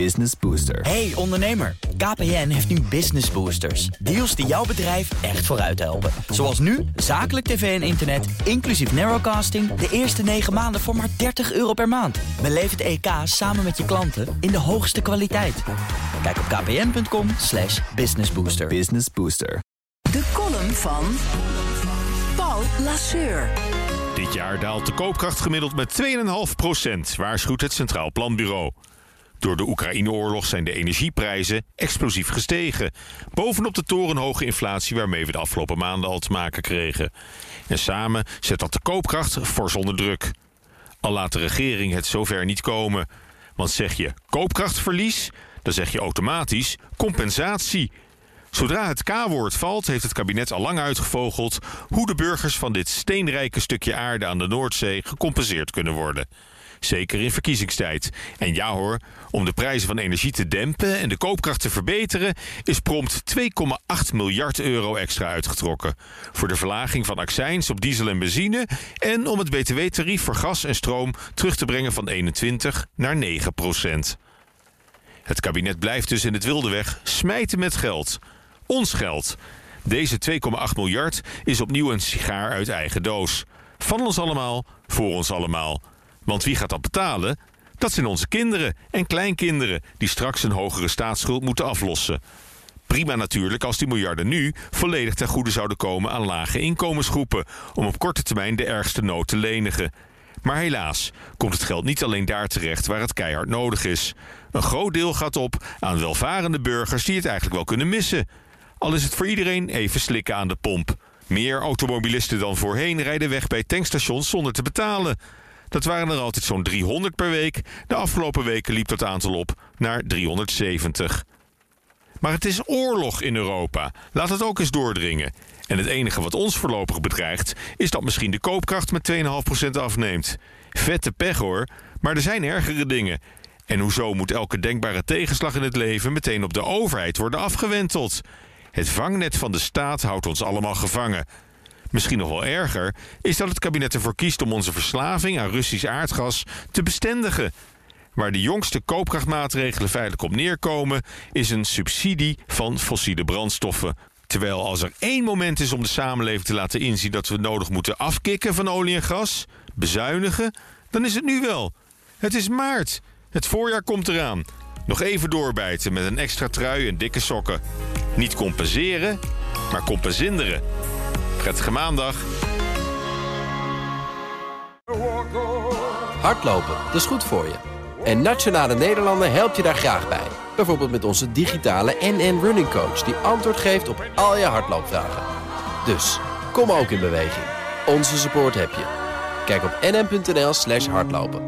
Business Booster. Hey ondernemer, KPN heeft nu Business Boosters. Deals die jouw bedrijf echt vooruit helpen. Zoals nu, zakelijk tv en internet, inclusief narrowcasting... de eerste 9 maanden voor maar 30 euro per maand. Beleef het EK samen met je klanten in de hoogste kwaliteit. Kijk op kpn.com slash businessbooster. Business Booster. De column van Paul Lasseur. Dit jaar daalt de koopkracht gemiddeld met 2,5 procent, waarschuwt het Centraal Planbureau. Door de Oekraïne-oorlog zijn de energieprijzen explosief gestegen. Bovenop de torenhoge inflatie waarmee we de afgelopen maanden al te maken kregen. En samen zet dat de koopkracht fors onder druk. Al laat de regering het zover niet komen. Want zeg je koopkrachtverlies, dan zeg je automatisch compensatie. Zodra het K-woord valt, heeft het kabinet al lang uitgevogeld hoe de burgers van dit steenrijke stukje aarde aan de Noordzee gecompenseerd kunnen worden. Zeker in verkiezingstijd. En ja hoor, om de prijzen van energie te dempen en de koopkracht te verbeteren, is prompt 2,8 miljard euro extra uitgetrokken. Voor de verlaging van accijns op diesel en benzine en om het btw-tarief voor gas en stroom terug te brengen van 21 naar 9 procent. Het kabinet blijft dus in het wilde weg smijten met geld. Ons geld. Deze 2,8 miljard is opnieuw een sigaar uit eigen doos. Van ons allemaal, voor ons allemaal. Want wie gaat dat betalen? Dat zijn onze kinderen en kleinkinderen die straks een hogere staatsschuld moeten aflossen. Prima natuurlijk als die miljarden nu volledig ten goede zouden komen aan lage inkomensgroepen, om op korte termijn de ergste nood te lenigen. Maar helaas komt het geld niet alleen daar terecht waar het keihard nodig is. Een groot deel gaat op aan welvarende burgers die het eigenlijk wel kunnen missen. Al is het voor iedereen even slikken aan de pomp. Meer automobilisten dan voorheen rijden weg bij tankstations zonder te betalen. Dat waren er altijd zo'n 300 per week. De afgelopen weken liep dat aantal op naar 370. Maar het is oorlog in Europa. Laat het ook eens doordringen. En het enige wat ons voorlopig bedreigt... is dat misschien de koopkracht met 2,5% afneemt. Vette pech hoor, maar er zijn ergere dingen. En hoezo moet elke denkbare tegenslag in het leven... meteen op de overheid worden afgewenteld? Het vangnet van de staat houdt ons allemaal gevangen. Misschien nog wel erger is dat het kabinet ervoor kiest om onze verslaving aan Russisch aardgas te bestendigen. Waar de jongste koopkrachtmaatregelen feitelijk op neerkomen, is een subsidie van fossiele brandstoffen. Terwijl als er één moment is om de samenleving te laten inzien dat we nodig moeten afkicken van olie en gas, bezuinigen, dan is het nu wel. Het is maart. Het voorjaar komt eraan. Nog even doorbijten met een extra trui en dikke sokken. Niet compenseren, maar compensinderen. Prettige maandag. Hardlopen, dat is goed voor je. En Nationale Nederlanden helpt je daar graag bij. Bijvoorbeeld met onze digitale NN Running Coach... die antwoord geeft op al je hardloopvragen. Dus, kom ook in beweging. Onze support heb je. Kijk op nn.nl slash hardlopen.